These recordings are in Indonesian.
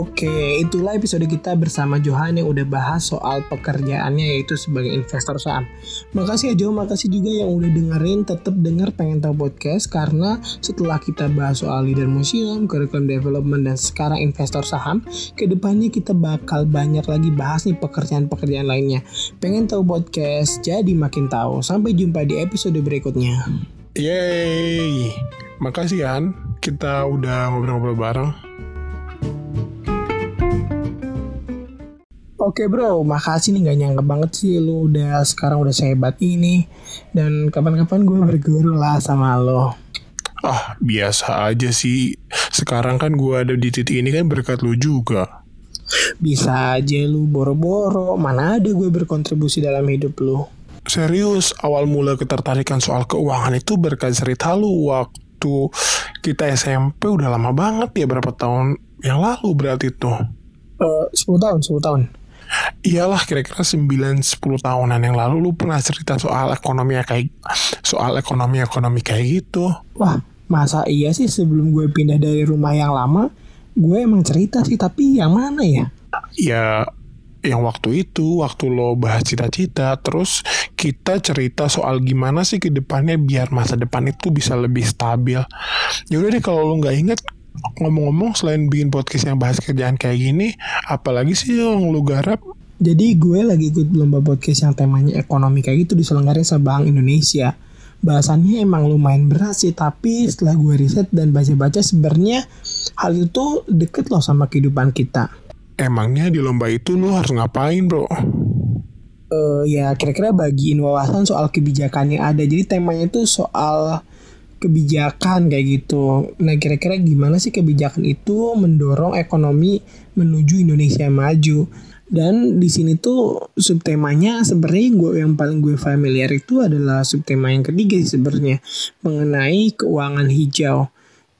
Oke, itulah episode kita bersama Johan yang udah bahas soal pekerjaannya yaitu sebagai investor saham. Makasih ya Jo, makasih juga yang udah dengerin, tetap denger pengen tahu podcast karena setelah kita bahas soal leader museum, curriculum development dan sekarang investor saham, ke depannya kita bakal banyak lagi bahas nih pekerjaan-pekerjaan lainnya. Pengen tahu podcast, jadi makin tahu. Sampai jumpa di episode berikutnya. Yeay, makasih kan kita udah ngobrol-ngobrol bareng. Oke bro, makasih nih gak nyangka banget sih lu udah sekarang udah sehebat ini dan kapan-kapan gue berguru lah sama lo. Ah, biasa aja sih. Sekarang kan gue ada di titik ini kan berkat lu juga. Bisa aja lu boro-boro, mana ada gue berkontribusi dalam hidup lu. Serius, awal mula ketertarikan soal keuangan itu berkat cerita lu waktu kita SMP udah lama banget ya berapa tahun yang lalu berarti tuh. Uh, 10 tahun, 10 tahun. Iyalah kira-kira 9-10 tahunan yang lalu lu pernah cerita soal ekonomi kayak soal ekonomi-ekonomi kayak gitu. Wah, masa iya sih sebelum gue pindah dari rumah yang lama, gue emang cerita sih, tapi yang mana ya? Ya, yang waktu itu, waktu lo bahas cita-cita, terus kita cerita soal gimana sih ke depannya biar masa depan itu bisa lebih stabil. Yaudah deh kalau lo nggak inget, ngomong-ngomong selain bikin podcast yang bahas kerjaan kayak gini, apalagi sih yang lu garap? Jadi gue lagi ikut lomba podcast yang temanya ekonomi kayak gitu diselenggarain sama Bank Indonesia. Bahasannya emang lumayan berat sih, tapi setelah gue riset dan baca-baca sebenarnya hal itu deket loh sama kehidupan kita. Emangnya di lomba itu lu harus ngapain bro? Uh, ya kira-kira bagiin wawasan soal kebijakan yang ada. Jadi temanya itu soal kebijakan kayak gitu. Nah, kira-kira gimana sih kebijakan itu mendorong ekonomi menuju Indonesia maju? Dan di sini tuh subtemanya sebenarnya gue yang paling gue familiar itu adalah subtema yang ketiga sih sebenarnya mengenai keuangan hijau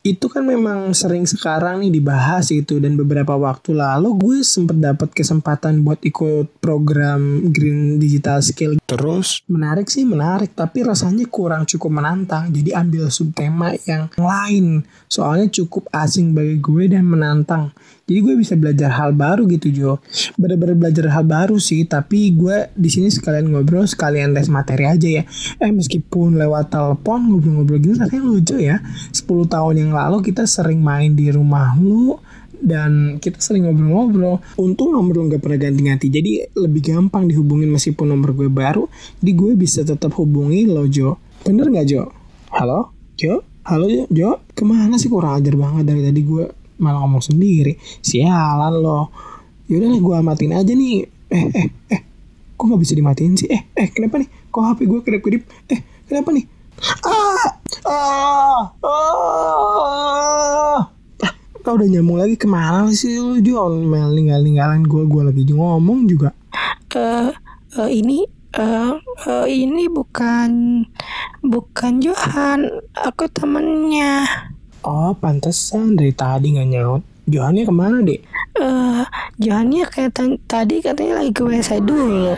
itu kan memang sering sekarang nih dibahas gitu dan beberapa waktu lalu gue sempet dapat kesempatan buat ikut program Green Digital Skill. Terus? Menarik sih menarik tapi rasanya kurang cukup menantang jadi ambil subtema yang lain soalnya cukup asing bagi gue dan menantang. Jadi gue bisa belajar hal baru gitu Jo. Bener-bener belajar hal baru sih, tapi gue di sini sekalian ngobrol, sekalian tes materi aja ya. Eh meskipun lewat telepon ngobrol-ngobrol gitu rasanya lucu ya. 10 tahun yang lalu kita sering main di rumah lu dan kita sering ngobrol-ngobrol. Untung nomor lu gak pernah ganti-ganti, jadi lebih gampang dihubungin meskipun nomor gue baru. Jadi gue bisa tetap hubungi lo Jo. Bener gak Jo? Halo? Jo? Halo Jo? Jo? Ke mana sih kurang ajar banget dari tadi gue malah ngomong sendiri. Sialan loh yaudah gue matiin aja nih. Eh eh eh. Kok nggak bisa dimatiin sih? Eh eh kenapa nih? Kok hp gue kedip kedip eh kenapa nih? Ah! Ah! Ah! Kau udah nyambung lagi ke mana sih lu jual mel ninggal ninggalan gue gue lagi ngomong juga. Eh uh, uh, ini uh, uh, ini bukan bukan Johan. Aku temennya Oh, pantesan dari tadi nggak nyaut. Johannya ke mana, Dek? Eh, uh, Johannya kayak tadi katanya lagi ke WC dulu.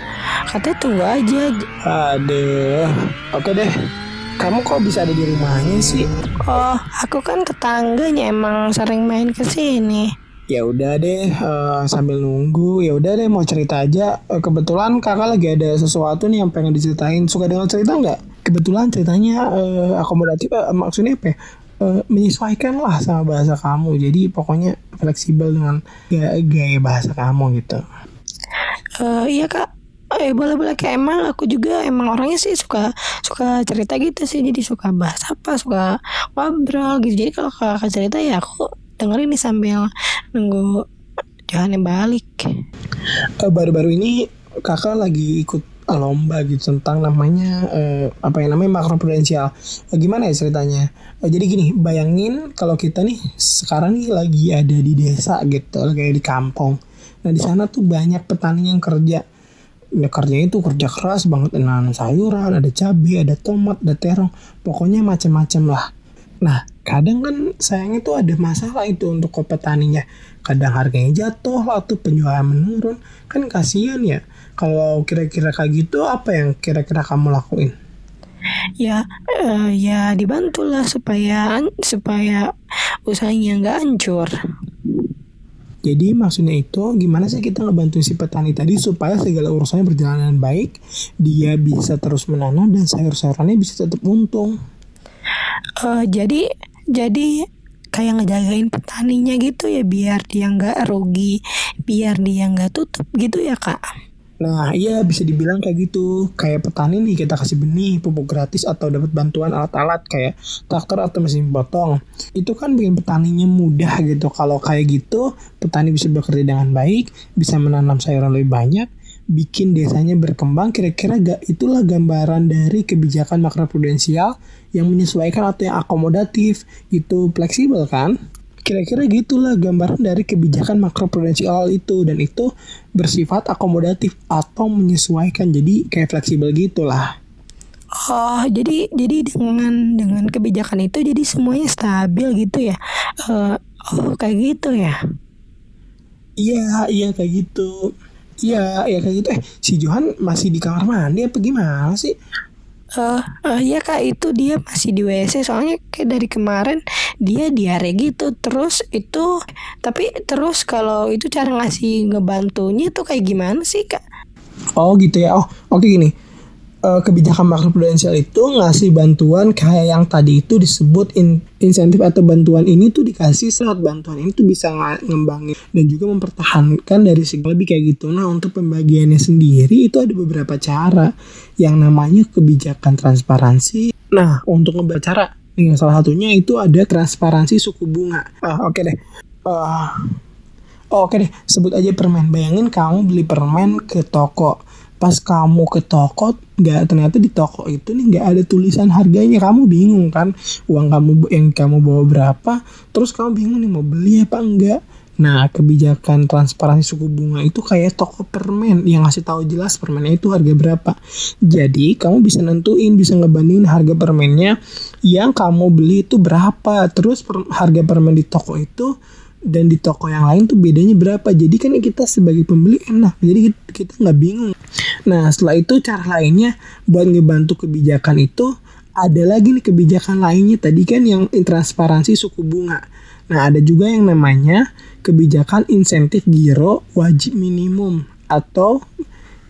Katanya tunggu aja. Aduh. Oke deh. Kamu kok bisa ada di rumahnya sih? Oh, aku kan tetangganya emang sering main ke sini. Ya udah deh, uh, sambil nunggu. Ya udah deh, mau cerita aja. Uh, kebetulan kakak lagi ada sesuatu nih yang pengen diceritain. Suka dengar cerita nggak? Kebetulan ceritanya uh, akomodatif. Uh, maksudnya apa? Ya? Menyesuaikan lah sama bahasa kamu. Jadi pokoknya fleksibel dengan gaya, gaya bahasa kamu gitu. Uh, iya kak. Eh boleh boleh kayak emang aku juga emang orangnya sih suka suka cerita gitu sih. Jadi suka bahas apa suka ngobrol gitu. Jadi kalau kakak cerita ya aku dengerin nih sambil nunggu Johannya balik. Baru-baru uh, ini kakak lagi ikut lomba gitu tentang namanya uh, apa yang namanya makro prudensial. Uh, gimana ya ceritanya? Uh, jadi gini, bayangin kalau kita nih sekarang nih lagi ada di desa gitu, kayak di kampung. Nah di sana tuh banyak petani yang kerja. Ya, kerjanya itu kerja keras banget, nanam sayuran, ada cabai, ada tomat, ada terong, pokoknya macam-macam lah. Nah, kadang kan sayangnya tuh ada masalah itu untuk ke petaninya. Kadang harganya jatuh atau penjualan menurun. Kan kasihan ya kalau kira-kira kayak gitu apa yang kira-kira kamu lakuin ya uh, ya dibantulah supaya supaya usahanya nggak hancur Jadi maksudnya itu gimana sih kita ngebantu si petani tadi supaya segala urusannya berjalan dengan baik, dia bisa terus menanam dan sayur-sayurannya bisa tetap untung. Uh, jadi jadi kayak ngejagain petaninya gitu ya biar dia nggak rugi, biar dia nggak tutup gitu ya kak. Nah, iya bisa dibilang kayak gitu. Kayak petani nih kita kasih benih, pupuk gratis atau dapat bantuan alat-alat kayak traktor atau mesin potong. Itu kan bikin petaninya mudah gitu. Kalau kayak gitu, petani bisa bekerja dengan baik, bisa menanam sayuran lebih banyak, bikin desanya berkembang. Kira-kira gak itulah gambaran dari kebijakan makroprudensial yang menyesuaikan atau yang akomodatif. Itu fleksibel kan? Kira-kira gitulah gambaran dari kebijakan makroprudensial itu dan itu bersifat akomodatif atau menyesuaikan jadi kayak fleksibel gitulah. Oh, jadi jadi dengan dengan kebijakan itu jadi semuanya stabil gitu ya? Uh, oh, kayak gitu ya? Iya, iya kayak gitu. Iya, iya kayak gitu. Eh, si Johan masih di kamar mandi apa gimana sih? uh, uh, ya kak itu dia masih di WC soalnya kayak dari kemarin dia diare gitu terus itu tapi terus kalau itu cara ngasih ngebantunya tuh kayak gimana sih kak? Oh gitu ya oh oke okay, gini uh, kebijakan makroprudensial itu ngasih bantuan kayak yang tadi itu disebut in, insentif atau bantuan ini tuh dikasih saat bantuan ini tuh bisa ngembangin dan juga mempertahankan dari segi lebih kayak gitu. Nah untuk pembagiannya sendiri itu ada beberapa cara yang namanya kebijakan transparansi. Nah untuk ngebaca cara salah satunya itu ada transparansi suku bunga. Ah, oke okay deh. Uh, oh, oke okay deh, sebut aja permen. Bayangin kamu beli permen ke toko pas kamu ke toko nggak ternyata di toko itu nih nggak ada tulisan harganya. Kamu bingung kan uang kamu yang kamu bawa berapa terus kamu bingung nih mau beli apa enggak. Nah kebijakan transparansi suku bunga itu kayak toko permen yang ngasih tahu jelas permennya itu harga berapa. Jadi kamu bisa nentuin bisa ngebandingin harga permennya yang kamu beli itu berapa. Terus per, harga permen di toko itu dan di toko yang lain tuh bedanya berapa? Jadi kan kita sebagai pembeli enak jadi kita nggak bingung. Nah setelah itu cara lainnya buat ngebantu kebijakan itu ada lagi nih kebijakan lainnya tadi kan yang transparansi suku bunga. Nah ada juga yang namanya kebijakan insentif giro wajib minimum atau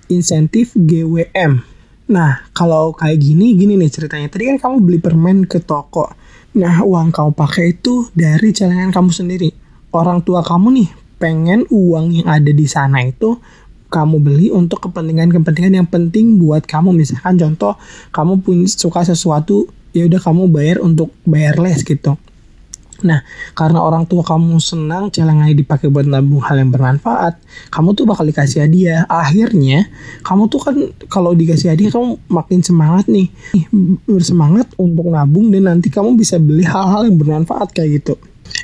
insentif GWM nah kalau kayak gini gini nih ceritanya. Tadi kan kamu beli permen ke toko. Nah uang kamu pakai itu dari celengan kamu sendiri orang tua kamu nih pengen uang yang ada di sana itu kamu beli untuk kepentingan-kepentingan yang penting buat kamu. Misalkan contoh kamu punya suka sesuatu ya udah kamu bayar untuk bayar les gitu. Nah, karena orang tua kamu senang celengannya dipakai buat nabung hal yang bermanfaat, kamu tuh bakal dikasih hadiah. Akhirnya, kamu tuh kan kalau dikasih hadiah kamu makin semangat nih, bersemangat untuk nabung dan nanti kamu bisa beli hal-hal yang bermanfaat kayak gitu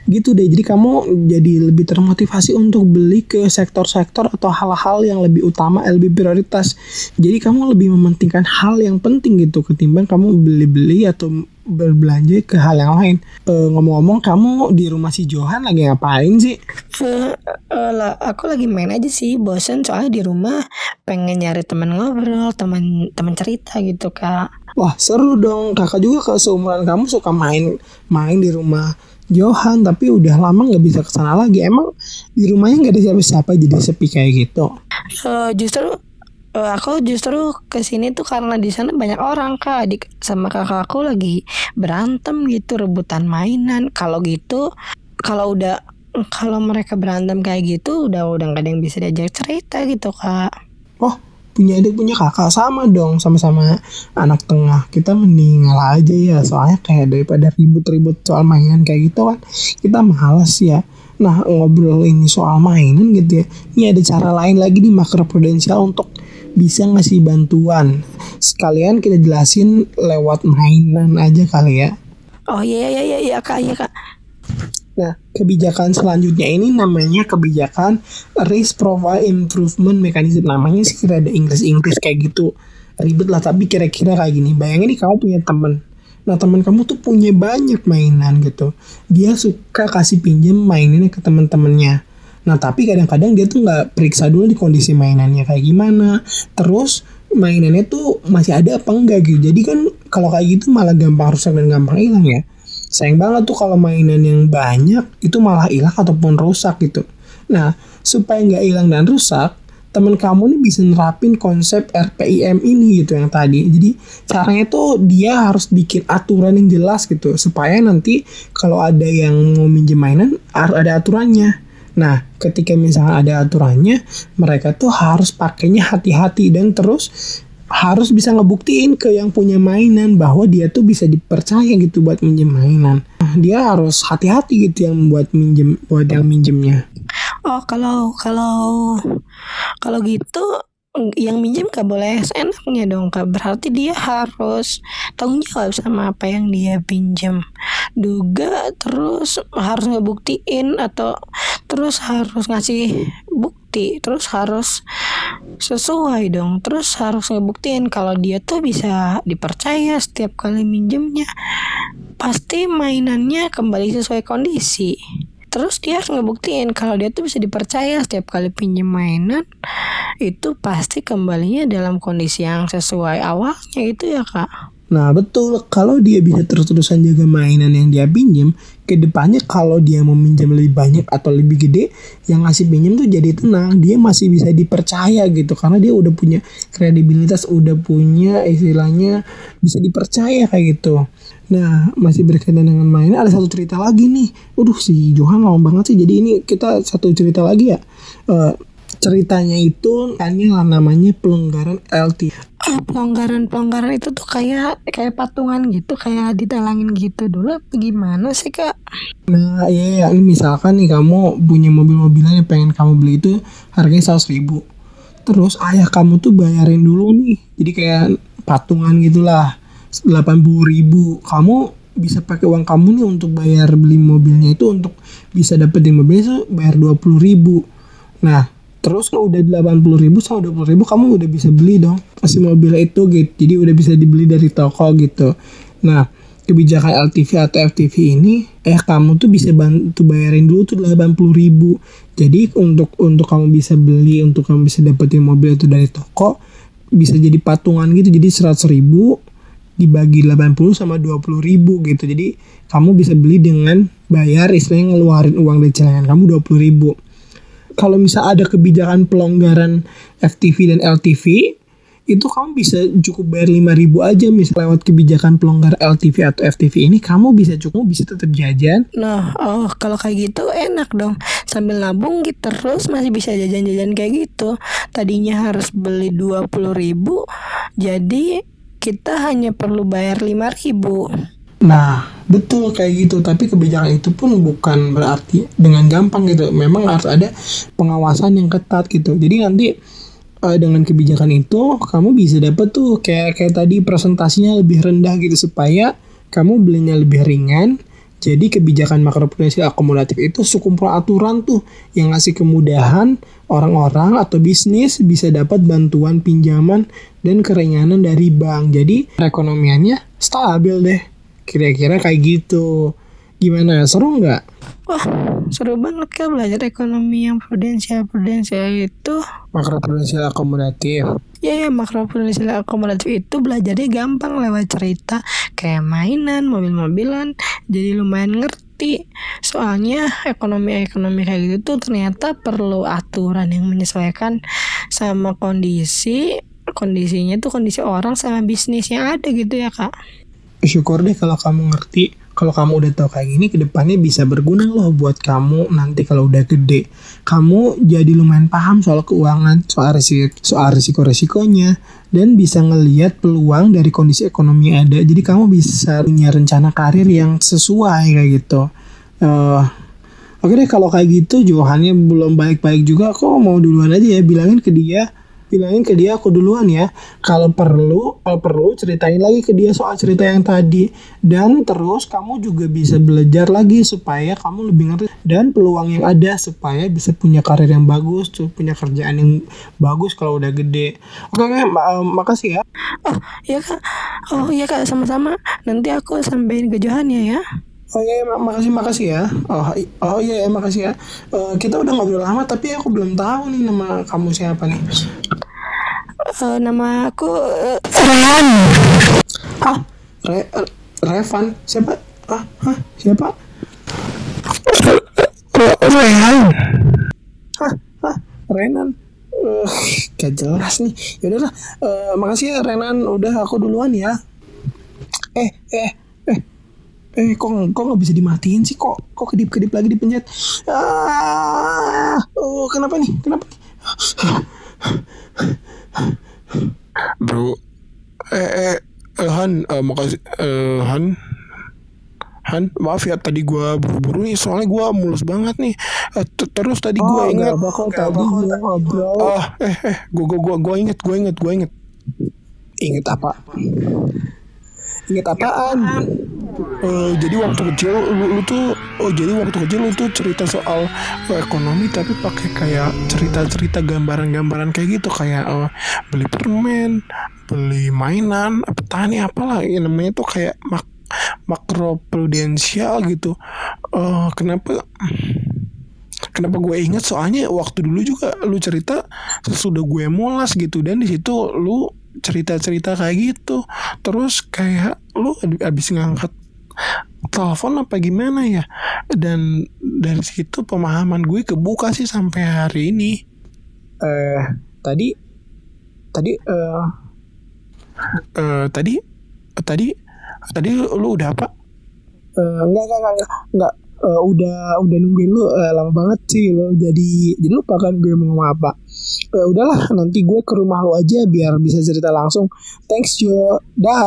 gitu deh jadi kamu jadi lebih termotivasi untuk beli ke sektor-sektor atau hal-hal yang lebih utama lebih prioritas jadi kamu lebih mementingkan hal yang penting gitu ketimbang kamu beli-beli atau berbelanja ke hal yang lain. ngomong ngomong-ngomong, kamu di rumah si Johan lagi ngapain sih? Uh, uh, lah, aku lagi main aja sih, bosen soalnya di rumah pengen nyari teman ngobrol, teman teman cerita gitu kak. Wah seru dong, kakak juga ke seumuran kamu suka main main di rumah Johan tapi udah lama nggak bisa ke sana lagi. Emang di rumahnya nggak ada siapa-siapa jadi sepi kayak gitu. Uh, justru uh, aku justru ke sini tuh karena di sana banyak orang kak. Adik sama kakak aku lagi berantem gitu rebutan mainan. Kalau gitu kalau udah kalau mereka berantem kayak gitu udah udah nggak ada yang bisa diajak cerita gitu kak. Oh punya adik punya kakak sama dong sama-sama anak tengah. Kita meninggal aja ya soalnya kayak daripada ribut-ribut soal mainan kayak gitu kan kita malas ya. Nah ngobrol ini soal mainan gitu ya ini ada cara lain lagi di makroprudensial untuk bisa ngasih bantuan. Sekalian kita jelasin lewat mainan aja kali ya. Oh iya iya iya iya kak iya kak Nah, kebijakan selanjutnya ini namanya kebijakan Risk Profile Improvement Mechanism. Namanya sih kira ada Inggris-Inggris kayak gitu. Ribet lah, tapi kira-kira kayak gini. Bayangin nih kamu punya temen. Nah, teman kamu tuh punya banyak mainan gitu. Dia suka kasih pinjam mainannya ke teman-temannya. Nah, tapi kadang-kadang dia tuh nggak periksa dulu di kondisi mainannya kayak gimana. Terus mainannya tuh masih ada apa enggak gitu. Jadi kan kalau kayak gitu malah gampang rusak dan gampang hilang ya sayang banget tuh kalau mainan yang banyak itu malah hilang ataupun rusak gitu Nah, supaya nggak hilang dan rusak, teman kamu nih bisa nerapin konsep RPIM ini gitu yang tadi. Jadi caranya tuh dia harus bikin aturan yang jelas gitu supaya nanti kalau ada yang mau minjem mainan ada aturannya. Nah, ketika misalnya ada aturannya, mereka tuh harus pakainya hati-hati dan terus harus bisa ngebuktiin ke yang punya mainan bahwa dia tuh bisa dipercaya gitu buat minjem mainan. Nah, dia harus hati-hati gitu yang buat minjem buat yang minjemnya. Oh kalau kalau kalau gitu yang minjem gak boleh seenaknya dong kak berarti dia harus tanggung jawab sama apa yang dia pinjam duga terus harus ngebuktiin atau terus harus ngasih bukti. Terus harus sesuai dong. Terus harus ngebuktiin kalau dia tuh bisa dipercaya setiap kali minjemnya. Pasti mainannya kembali sesuai kondisi. Terus dia harus ngebuktiin kalau dia tuh bisa dipercaya setiap kali pinjam mainan itu pasti kembalinya dalam kondisi yang sesuai awalnya itu ya kak Nah betul, kalau dia bisa terus-terusan jaga mainan yang dia pinjem, ke depannya kalau dia mau minjem lebih banyak atau lebih gede, yang ngasih pinjem tuh jadi tenang, dia masih bisa dipercaya gitu, karena dia udah punya kredibilitas, udah punya istilahnya bisa dipercaya kayak gitu. Nah, masih berkaitan dengan mainan, ada satu cerita lagi nih. Waduh, si Johan lama banget sih. Jadi ini kita satu cerita lagi ya. Uh, ceritanya itu hanya namanya pelonggaran LT. Oh, pelonggaran pelonggaran itu tuh kayak kayak patungan gitu, kayak ditalangin gitu dulu. Gimana sih kak? Nah, iya, ya, ini misalkan nih kamu punya mobil-mobilan yang pengen kamu beli itu harganya seratus ribu. Terus ayah kamu tuh bayarin dulu nih, jadi kayak patungan gitulah, delapan puluh ribu. Kamu bisa pakai uang kamu nih untuk bayar beli mobilnya itu untuk bisa dapetin mobilnya itu bayar dua puluh ribu. Nah, terus kalau udah 80 ribu sama 20 ribu kamu udah bisa beli dong. Pasti mobil itu gitu. Jadi udah bisa dibeli dari toko gitu. Nah kebijakan LTV atau FTV ini eh kamu tuh bisa bantu bayarin dulu tuh 80 ribu. Jadi untuk untuk kamu bisa beli untuk kamu bisa dapetin mobil itu dari toko bisa jadi patungan gitu. Jadi 100 ribu dibagi 80 sama 20 ribu gitu. Jadi kamu bisa beli dengan bayar istilahnya ngeluarin uang dari celengan kamu 20 ribu kalau misal ada kebijakan pelonggaran FTV dan LTV itu kamu bisa cukup bayar 5000 aja misal lewat kebijakan pelonggar LTV atau FTV ini kamu bisa cukup bisa tetap jajan. Nah, oh kalau kayak gitu enak dong. Sambil nabung gitu terus masih bisa jajan-jajan kayak gitu. Tadinya harus beli 20.000 jadi kita hanya perlu bayar 5000. Nah, betul kayak gitu. Tapi kebijakan itu pun bukan berarti dengan gampang gitu. Memang harus ada pengawasan yang ketat gitu. Jadi nanti uh, dengan kebijakan itu kamu bisa dapat tuh kayak kayak tadi presentasinya lebih rendah gitu supaya kamu belinya lebih ringan. Jadi kebijakan makroprudensial akomodatif itu sekumpulan aturan tuh yang ngasih kemudahan orang-orang atau bisnis bisa dapat bantuan pinjaman dan keringanan dari bank. Jadi perekonomiannya stabil deh. Kira-kira kayak gitu. Gimana? Seru nggak? Wah, seru banget kan belajar ekonomi yang prudensial prudensial itu. Makroprudensial akomodatif. Ya ya makroprudensial akomodatif itu belajarnya gampang lewat cerita kayak mainan, mobil-mobilan. Jadi lumayan ngerti. Soalnya ekonomi-ekonomi kayak gitu tuh ternyata perlu aturan yang menyesuaikan sama kondisi kondisinya tuh kondisi orang sama bisnis yang ada gitu ya kak syukur deh kalau kamu ngerti kalau kamu udah tahu kayak gini ke depannya bisa berguna loh buat kamu nanti kalau udah gede. Kamu jadi lumayan paham soal keuangan soal risiko soal risiko resikonya dan bisa ngelihat peluang dari kondisi ekonomi yang ada. Jadi kamu bisa punya rencana karir yang sesuai kayak gitu. Uh, Oke deh kalau kayak gitu Johannya belum baik-baik juga kok mau duluan aja ya bilangin ke dia bilangin ke dia aku duluan ya. Kalau perlu kalau perlu ceritain lagi ke dia soal cerita yang tadi. Dan terus kamu juga bisa belajar lagi supaya kamu lebih ngerti. Dan peluang yang ada supaya bisa punya karir yang bagus tuh punya kerjaan yang bagus kalau udah gede. Oke okay, mak makasih ya. Oh iya kak. Oh iya kak. Sama-sama. Nanti aku sampein ke Johannya ya Oh iya, mak makasih makasih ya. Oh, oh iya, ya, makasih ya. Uh, kita udah ngobrol lama, tapi aku belum tahu nih nama kamu siapa nih. Uh, nama aku uh, Rehan. Ah, Re, Revan siapa? Ah, hah, siapa? Rehan. Renan uh, gak jelas nih yaudah lah uh, makasih ya Renan udah aku duluan ya eh eh eh eh kok kok nggak bisa dimatiin sih? Kok kok kedip kedip lagi dipencet ah oh kenapa nih? Kenapa nih? Bro. Eh eh, eh Han uh, makasih uh, Han. Han maaf ya tadi gue buru-buru nih soalnya gue mulus banget nih. Uh, terus tadi gue oh, ingat apa kok tadi gue ngobrol ah eh eh gue gue gue gue inget gue inget gue inget inget apa inget apaan? Uh, jadi waktu kecil lu, lu tuh oh jadi waktu kecil lu tuh cerita soal uh, ekonomi tapi pakai kayak cerita-cerita gambaran-gambaran kayak gitu. Kayak uh, beli permen beli mainan petani apalah. Ya namanya tuh kayak mak makro prudensial gitu. Uh, kenapa kenapa gue inget soalnya waktu dulu juga lu cerita sesudah gue mulas gitu. Dan di situ lu cerita-cerita kayak gitu. Terus kayak lu abis ngangkat telepon apa gimana ya? Dan dari situ pemahaman gue kebuka sih sampai hari ini. Eh tadi tadi eh uh, tadi tadi tadi lu udah apa? uh, enggak enggak enggak enggak uh, udah udah nungguin lu uh, lama banget sih lo jadi jadi lupa kan gue mau ngomong apa uh, udahlah nanti gue ke rumah lo aja biar bisa cerita langsung. Thanks Jo. Dah